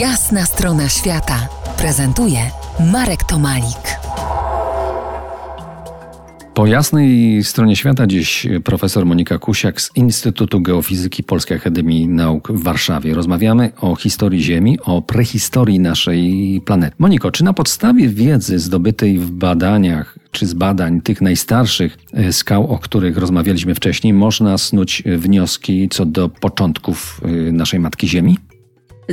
Jasna strona świata prezentuje Marek Tomalik. Po jasnej stronie świata dziś profesor Monika Kusiak z Instytutu Geofizyki Polskiej Akademii Nauk w Warszawie. Rozmawiamy o historii Ziemi, o prehistorii naszej planety. Moniko, czy na podstawie wiedzy zdobytej w badaniach, czy z badań tych najstarszych e, skał, o których rozmawialiśmy wcześniej, można snuć wnioski co do początków e, naszej Matki Ziemi?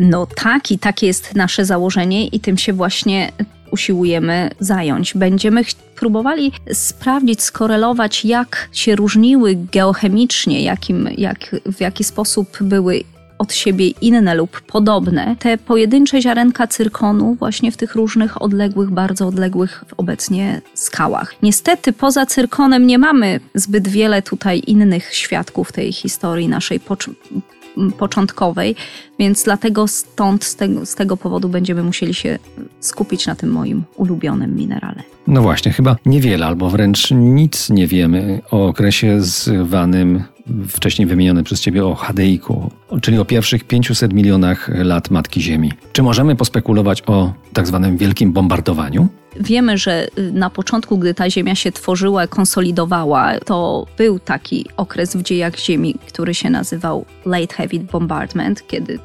No tak i takie jest nasze założenie i tym się właśnie usiłujemy zająć. Będziemy próbowali sprawdzić, skorelować, jak się różniły geochemicznie, jakim, jak, w jaki sposób były od siebie inne lub podobne, te pojedyncze ziarenka cyrkonu właśnie w tych różnych odległych, bardzo odległych obecnie skałach. Niestety poza cyrkonem nie mamy zbyt wiele tutaj innych świadków tej historii naszej początkowej, więc dlatego stąd, z tego, z tego powodu będziemy musieli się skupić na tym moim ulubionym minerale. No właśnie, chyba niewiele albo wręcz nic nie wiemy o okresie zwanym wcześniej wymieniony przez Ciebie o Hadeiku, czyli o pierwszych 500 milionach lat Matki Ziemi. Czy możemy pospekulować o tak zwanym wielkim bombardowaniu? Wiemy, że y, na początku, gdy ta Ziemia się tworzyła, konsolidowała, to był taki okres w dziejach Ziemi, który się nazywał Late Heavy Bombardment, kiedy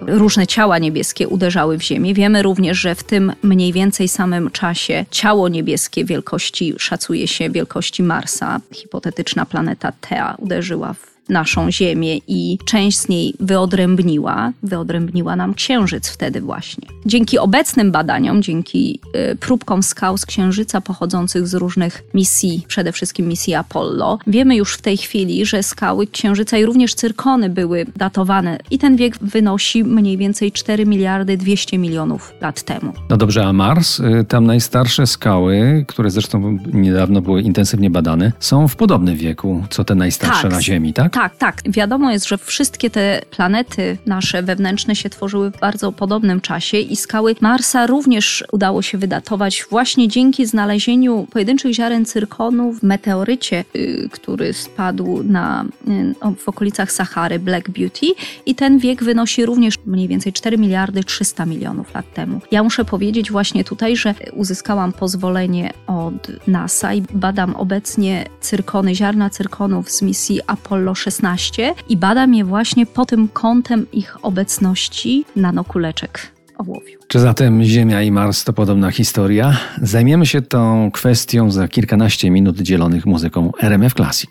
różne ciała niebieskie uderzały w Ziemię. Wiemy również, że w tym mniej więcej samym czasie ciało niebieskie wielkości, szacuje się wielkości Marsa, hipotetyczna planeta Thea, uderzyła w naszą Ziemię i część z niej wyodrębniła. Wyodrębniła nam Księżyc wtedy właśnie. Dzięki obecnym badaniom, dzięki y, próbkom skał z Księżyca pochodzących z różnych misji, przede wszystkim misji Apollo, wiemy już w tej chwili, że skały Księżyca i również cyrkony były datowane i ten wiek wynosi mniej więcej 4 miliardy 200 milionów lat temu. No dobrze, a Mars, y, tam najstarsze skały, które zresztą niedawno były intensywnie badane, są w podobnym wieku, co te najstarsze tak, na Ziemi, tak? Tak, tak. Wiadomo jest, że wszystkie te planety nasze wewnętrzne się tworzyły w bardzo podobnym czasie i skały Marsa również udało się wydatować właśnie dzięki znalezieniu pojedynczych ziaren cyrkonu w meteorycie, y, który spadł na, y, w okolicach Sahary, Black Beauty i ten wiek wynosi również mniej więcej 4 miliardy 300 milionów lat temu. Ja muszę powiedzieć właśnie tutaj, że uzyskałam pozwolenie od NASA i badam obecnie cyrkony, ziarna cyrkonów z misji Apollo 16 i badam je właśnie po tym kątem ich obecności nanokuleczek ołowiu. Czy zatem Ziemia i Mars to podobna historia? Zajmiemy się tą kwestią za kilkanaście minut dzielonych muzyką RMF Classic.